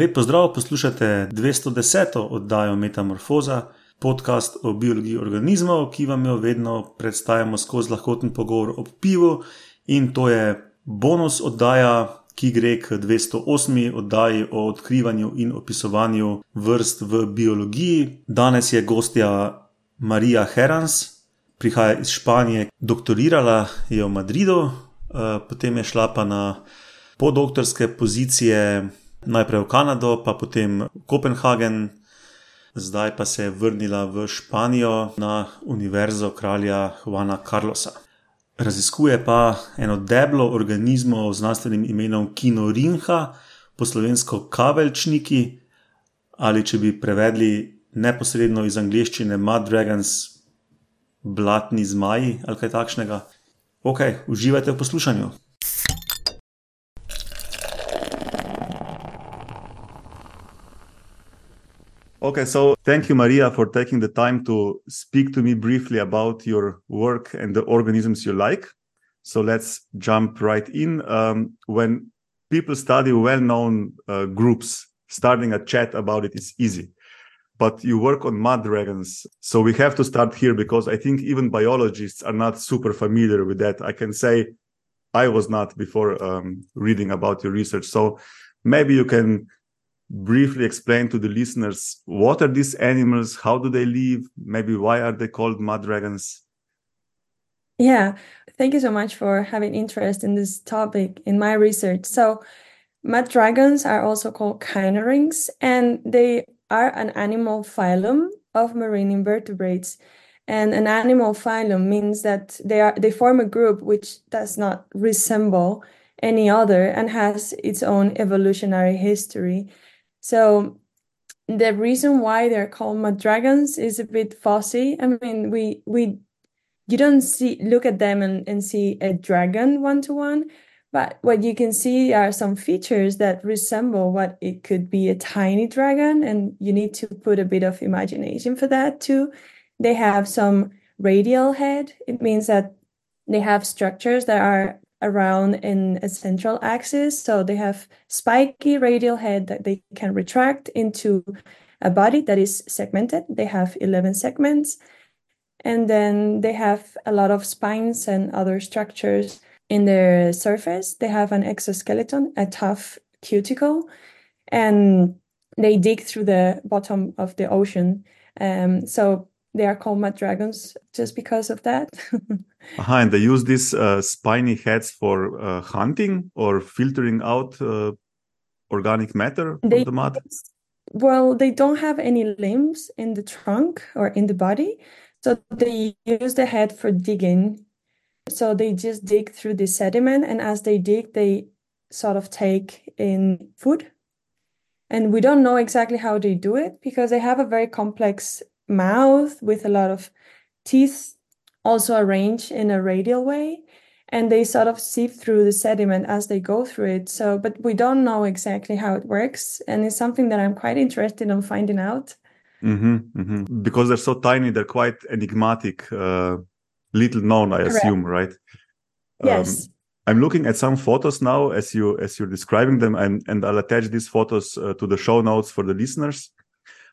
Lep pozdrav, poslušate 210. oddajo Metamorfoza, podcast o biologiji organizmov, ki vam jo vedno predstavljamo skozi lahkoten pogovor o pivu. In to je bonus oddaja, ki gre k 208. oddaji o odkrivanju in opisovanju vrst v biologiji. Danes je gostja Marija Herans, prihaja iz Španije, doktorirala je v Madridu, eh, potem je šla pa na podoktorske pozicije najprej v Kanado, pa potem v Kopenhagen, zdaj pa se je vrnila v Španijo na Univerzo kralja Juana Carlosa. Raziskuje pa eno deblo organizmov z znanstvenim imenom Kinorinha, po slovensko kaveljčniki, ali če bi prevedli neposredno iz angleščine Mud Dragons, blatni zmaji ali kaj takšnega. Ok, uživajte v poslušanju. Okay, so thank you, Maria, for taking the time to speak to me briefly about your work and the organisms you like. So let's jump right in. Um, when people study well known uh, groups, starting a chat about it is easy. But you work on mud dragons. So we have to start here because I think even biologists are not super familiar with that. I can say I was not before um, reading about your research. So maybe you can briefly explain to the listeners what are these animals? How do they live? Maybe why are they called mud dragons? Yeah thank you so much for having interest in this topic in my research. So mud dragons are also called kinorhynchs and they are an animal phylum of marine invertebrates. And an animal phylum means that they are they form a group which does not resemble any other and has its own evolutionary history so the reason why they're called mud dragons is a bit fussy. I mean, we we you don't see look at them and, and see a dragon one to one, but what you can see are some features that resemble what it could be a tiny dragon, and you need to put a bit of imagination for that too. They have some radial head. It means that they have structures that are around in a central axis. So they have spiky radial head that they can retract into a body that is segmented. They have 11 segments. And then they have a lot of spines and other structures in their surface. They have an exoskeleton, a tough cuticle, and they dig through the bottom of the ocean. Um, so they are called mud dragons just because of that. uh-huh, and they use these uh, spiny heads for uh, hunting or filtering out uh, organic matter they, from the mud. Well, they don't have any limbs in the trunk or in the body, so they use the head for digging. So they just dig through the sediment, and as they dig, they sort of take in food. And we don't know exactly how they do it because they have a very complex mouth with a lot of teeth also arranged in a radial way and they sort of sieve through the sediment as they go through it so but we don't know exactly how it works and it's something that i'm quite interested in finding out mm-hmm, mm-hmm. because they're so tiny they're quite enigmatic uh, little known i Correct. assume right yes um, i'm looking at some photos now as you as you're describing them and and i'll attach these photos uh, to the show notes for the listeners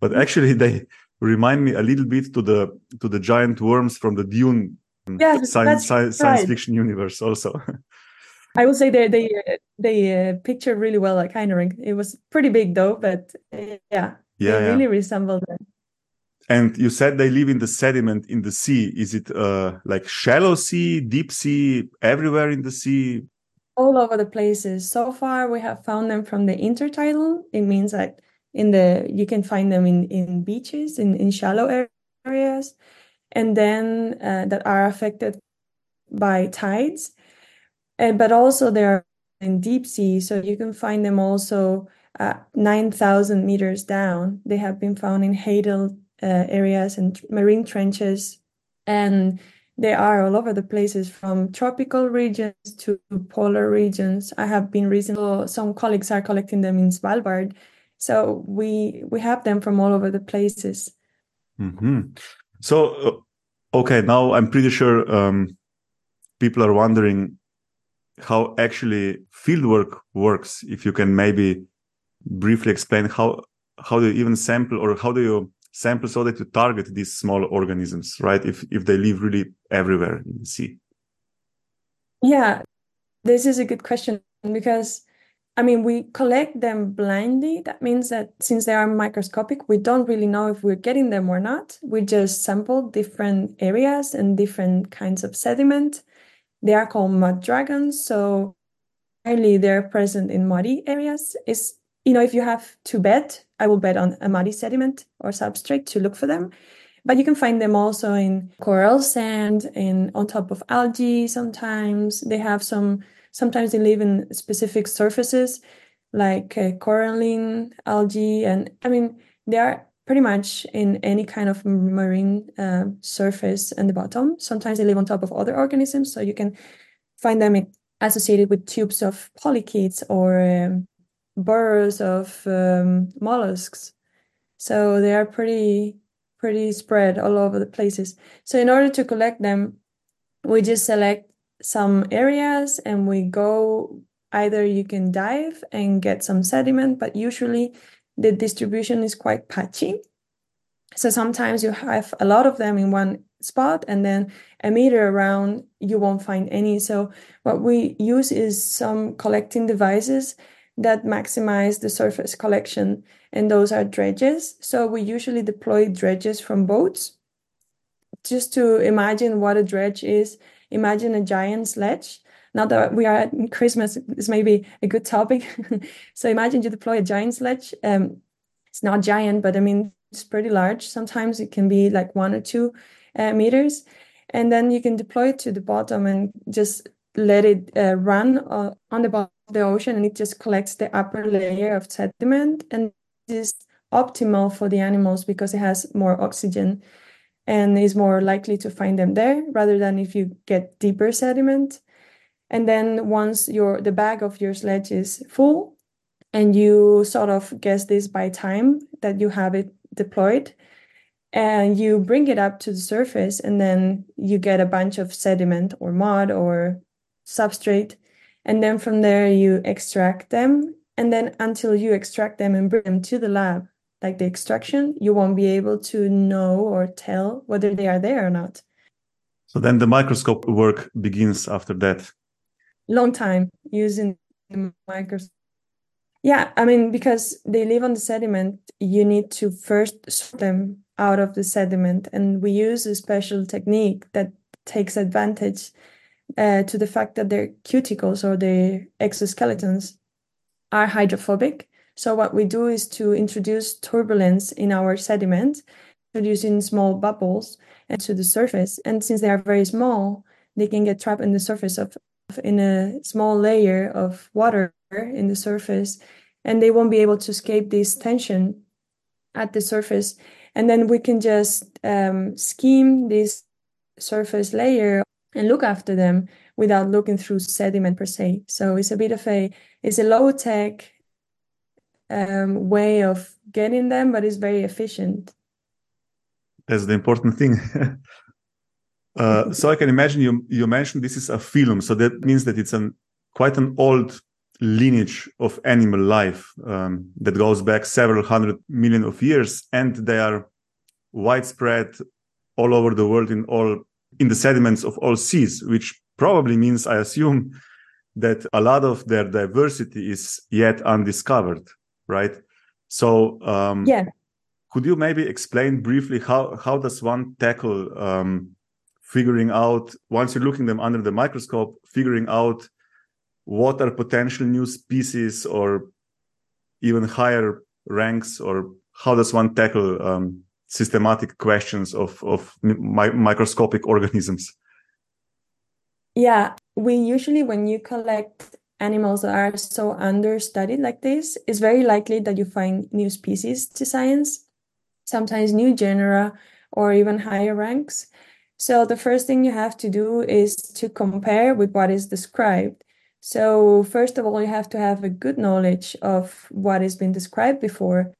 but mm-hmm. actually they remind me a little bit to the to the giant worms from the Dune yes, science science, science fiction universe also. I would say they they they uh, picture really well like Heinrich. It was pretty big though, but uh, yeah, yeah, they yeah. really resemble them. And you said they live in the sediment in the sea. Is it uh, like shallow sea, deep sea, everywhere in the sea? All over the places. So far, we have found them from the intertidal. It means that in the you can find them in in beaches in in shallow areas. And then uh, that are affected by tides. And but also they're in deep sea so you can find them also uh, 9000 meters down. They have been found in hadal uh, areas and marine trenches. And they are all over the places from tropical regions to polar regions. I have been recently some colleagues are collecting them in svalbard so we we have them from all over the places. Mm-hmm. So uh, okay, now I'm pretty sure um, people are wondering how actually fieldwork works. If you can maybe briefly explain how how do you even sample or how do you sample so that you target these small organisms, right? If if they live really everywhere in the sea. Yeah, this is a good question because I mean, we collect them blindly. That means that since they are microscopic, we don't really know if we're getting them or not. We just sample different areas and different kinds of sediment. They are called mud dragons. So mainly they're present in muddy areas. Is you know, if you have to bet, I will bet on a muddy sediment or substrate to look for them. But you can find them also in coral sand and on top of algae sometimes. They have some Sometimes they live in specific surfaces like uh, coralline, algae, and I mean, they are pretty much in any kind of marine uh, surface and the bottom. Sometimes they live on top of other organisms, so you can find them associated with tubes of polychaetes or um, burrows of um, mollusks. So they are pretty pretty spread all over the places. So in order to collect them, we just select some areas and we go either you can dive and get some sediment, but usually the distribution is quite patchy. So sometimes you have a lot of them in one spot and then a meter around you won't find any. So what we use is some collecting devices that maximize the surface collection and those are dredges. So we usually deploy dredges from boats. Just to imagine what a dredge is, imagine a giant sledge. Now that we are at Christmas, this may be a good topic. so imagine you deploy a giant sledge. Um, it's not giant, but I mean, it's pretty large. Sometimes it can be like one or two uh, meters. And then you can deploy it to the bottom and just let it uh, run uh, on the bottom of the ocean and it just collects the upper layer of sediment and is optimal for the animals because it has more oxygen and is more likely to find them there rather than if you get deeper sediment. And then once your the bag of your sledge is full, and you sort of guess this by time that you have it deployed, and you bring it up to the surface, and then you get a bunch of sediment or mud or substrate, and then from there you extract them, and then until you extract them and bring them to the lab, like the extraction, you won't be able to know or tell whether they are there or not. So then the microscope work begins after that. Long time using the microscope. Yeah, I mean, because they live on the sediment, you need to first sort them out of the sediment. And we use a special technique that takes advantage uh, to the fact that their cuticles or their exoskeletons are hydrophobic. So what we do is to introduce turbulence in our sediment, producing small bubbles to the surface. And since they are very small, they can get trapped in the surface of in a small layer of water in the surface, and they won't be able to escape this tension at the surface. And then we can just um, scheme this surface layer and look after them without looking through sediment per se. So it's a bit of a it's a low tech um, way of getting them, but it's very efficient. That's the important thing. uh, so I can imagine you you mentioned this is a phylum, so that means that it's an quite an old lineage of animal life um, that goes back several hundred million of years, and they are widespread all over the world in all in the sediments of all seas, which probably means, I assume, that a lot of their diversity is yet undiscovered right? So um, yeah, could you maybe explain briefly how how does one tackle um, figuring out once you're looking them under the microscope, figuring out what are potential new species or even higher ranks, or how does one tackle um, systematic questions of of mi microscopic organisms? Yeah, we usually when you collect animals that are so understudied like this, it's very likely that you find new species to science, sometimes new genera or even higher ranks. So the first thing you have to do is to compare with what is described. So first of all, you have to have a good knowledge of what has been described before.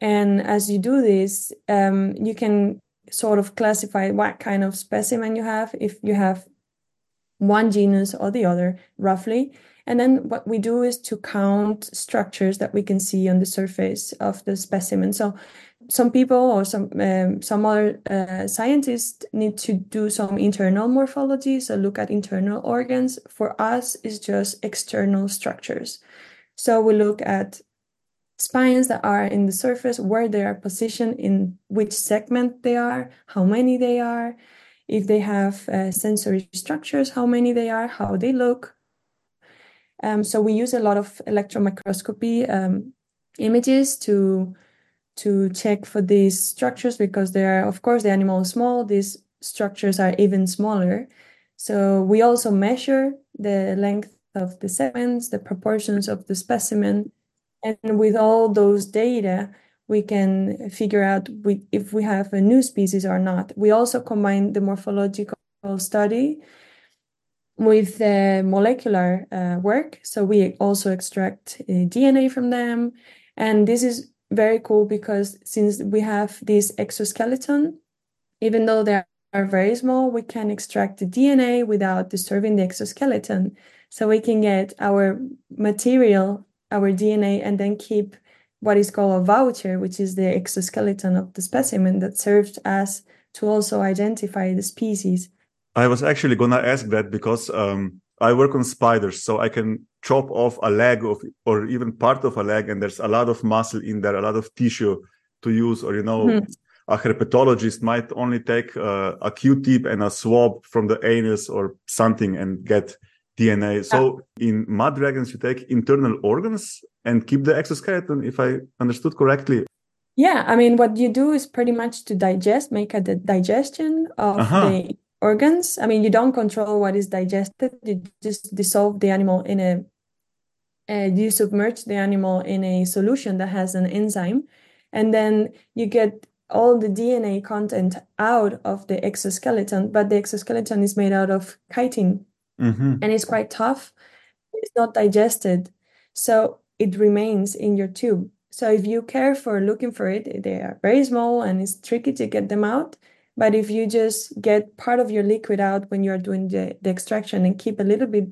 And as you do this, um, you can sort of classify what kind of specimen you have, if you have one genus or the other, roughly. And then what we do is to count structures that we can see on the surface of the specimen. So some people or some um, some other uh, scientists need to do some internal morphology, so look at internal organs. For us, it's just external structures. So we look at spines that are in the surface, where they are positioned, in which segment they are, how many they are, if they have uh, sensory structures, how many they are, how they look. Um, so we use a lot of electron microscopy um, images to to check for these structures because they are, of course, the animal is small. These structures are even smaller. So we also measure the length of the segments, the proportions of the specimen, and with all those data, we can figure out we, if we have a new species or not. We also combine the morphological study with the molecular uh, work. So we also extract uh, DNA from them. And this is very cool because since we have this exoskeleton, even though they are very small, we can extract the DNA without disturbing the exoskeleton. So we can get our material, our DNA, and then keep what is called a voucher, which is the exoskeleton of the specimen that serves as to also identify the species. I was actually gonna ask that because um, I work on spiders, so I can chop off a leg of or even part of a leg and there's a lot of muscle in there a lot of tissue to use or you know mm-hmm. a herpetologist might only take uh, a q-tip and a swab from the anus or something and get dna so in mud dragons you take internal organs and keep the exoskeleton if i understood correctly yeah i mean what you do is pretty much to digest make a digestion of uh-huh. the organs. I mean, you don't control what is digested. You just dissolve the animal in a, uh, you submerge the animal in a solution that has an enzyme, and then you get all the DNA content out of the exoskeleton. But the exoskeleton is made out of chitin, mm-hmm. and it's quite tough. It's not digested, so it remains in your tube. So if you care for looking for it, they are very small and it's tricky to get them out. But if you just get part of your liquid out when you're doing the, the extraction and keep a little bit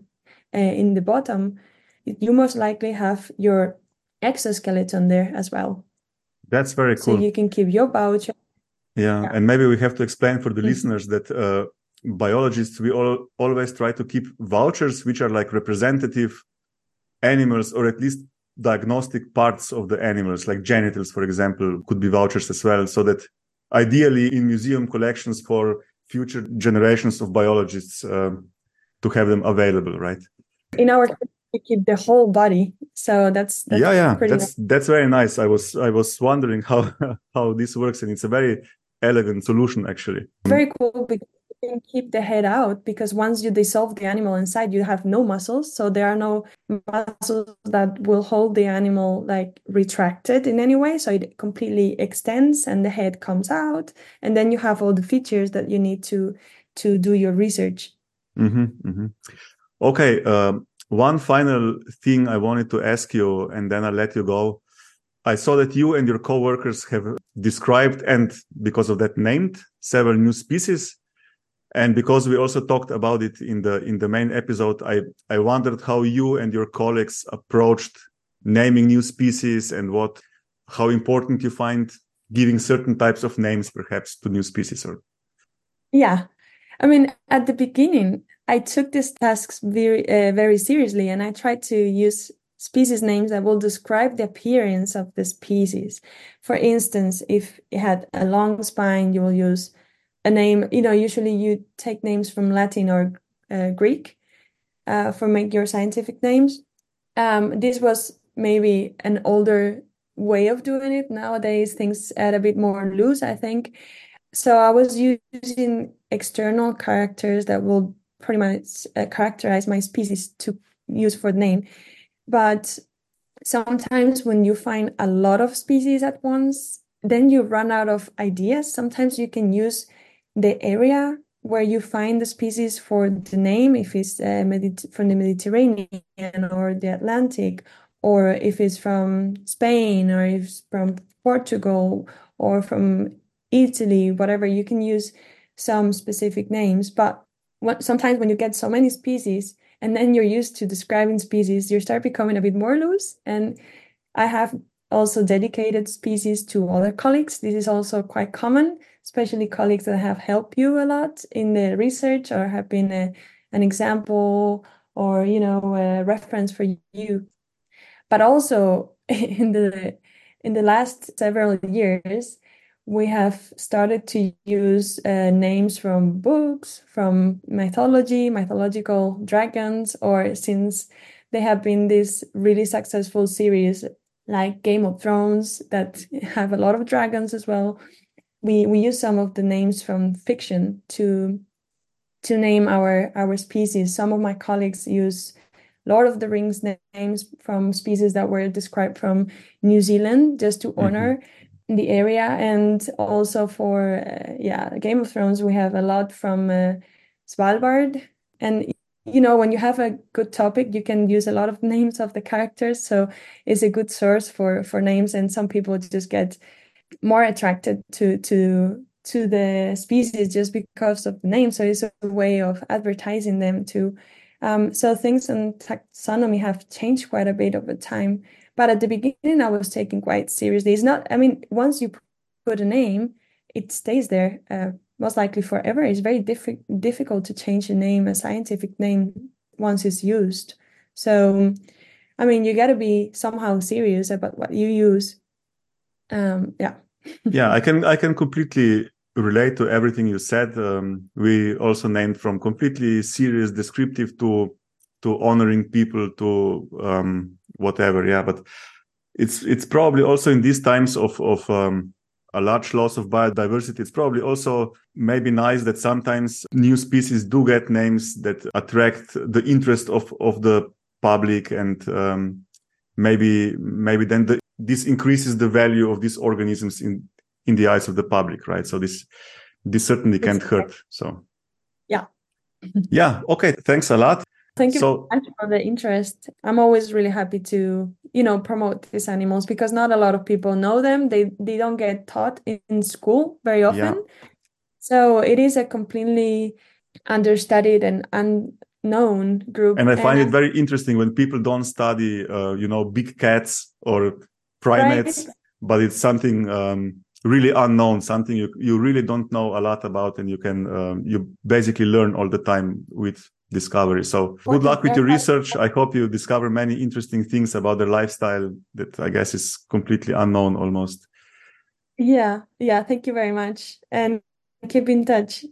uh, in the bottom, you most likely have your exoskeleton there as well. That's very cool. So you can keep your voucher. Yeah, yeah. and maybe we have to explain for the mm-hmm. listeners that uh, biologists we all always try to keep vouchers which are like representative animals or at least diagnostic parts of the animals like genitals for example could be vouchers as well so that ideally in museum collections for future generations of biologists uh, to have them available, right? In our we keep the whole body, so that's, that's yeah, yeah, that's nice. that's very nice. I was I was wondering how how this works, and it's a very elegant solution actually. Very cool because can keep the head out because once you dissolve the animal inside, you have no muscles. So there are no muscles that will hold the animal like retracted in any way. So it completely extends and the head comes out. And then you have all the features that you need to to do your research. Mm-hmm, mm-hmm. Okay. Um, one final thing I wanted to ask you, and then I'll let you go. I saw that you and your co-workers have described and because of that named several new species and because we also talked about it in the in the main episode i i wondered how you and your colleagues approached naming new species and what how important you find giving certain types of names perhaps to new species or. Yeah. I mean at the beginning i took these tasks very uh, very seriously and i tried to use species names that will describe the appearance of the species. For instance if it had a long spine you will use a name you know usually you take names from latin or uh, greek uh, for make your scientific names. Um, this was maybe an older way of doing it. Nowadays things add a bit more loose i think. So i was using external characters that will pretty much uh, characterize my species to use for the name. But sometimes when you find a lot of species at once then you run out of ideas. Sometimes you can use the area where you find the species for the name, if it's uh, from the Mediterranean or the Atlantic, or if it's from Spain or if it's from Portugal or from Italy, whatever, you can use some specific names. But what, sometimes when you get so many species, and then you're used to describing species, you start becoming a bit more loose. And I have also dedicated species to other colleagues. This is also quite common, especially colleagues that have helped you a lot in the research or have been a, an example or you know a reference for you. But also in the in the last several years, we have started to use uh, names from books, from mythology, mythological dragons, or since they have been this really successful series like Game of Thrones that have a lot of dragons as well. We we use some of the names from fiction to to name our our species. Some of my colleagues use Lord of the Rings names from species that were described from New Zealand just to mm-hmm. honor mm-hmm the area and also for uh, yeah game of thrones we have a lot from uh, svalbard and you know when you have a good topic you can use a lot of names of the characters so it's a good source for for names and some people just get more attracted to to to the species just because of the name so it's a way of advertising them too um, so things in taxonomy have changed quite a bit over time but at the beginning, I was taken quite seriously. It's not, I mean, once you put a name, it stays there uh, most likely forever. It's very diffi- difficult to change a name, a scientific name, once it's used. So, I mean, you got to be somehow serious about what you use. Um, yeah. yeah, I can I can completely relate to everything you said. Um, we also named from completely serious descriptive to to honoring people to um, whatever yeah but it's it's probably also in these times of of um, a large loss of biodiversity it's probably also maybe nice that sometimes new species do get names that attract the interest of of the public and um, maybe maybe then the, this increases the value of these organisms in in the eyes of the public right so this this certainly can't hurt so yeah yeah okay thanks a lot Thank you so, much for the interest. I'm always really happy to, you know, promote these animals because not a lot of people know them. They they don't get taught in school very often. Yeah. So it is a completely understudied and unknown group. And I find and it very interesting when people don't study, uh, you know, big cats or primates, right. but it's something um, really unknown, something you you really don't know a lot about, and you can um, you basically learn all the time with discovery. So good luck with your research. I hope you discover many interesting things about their lifestyle that I guess is completely unknown almost. Yeah, yeah. Thank you very much. And keep in touch.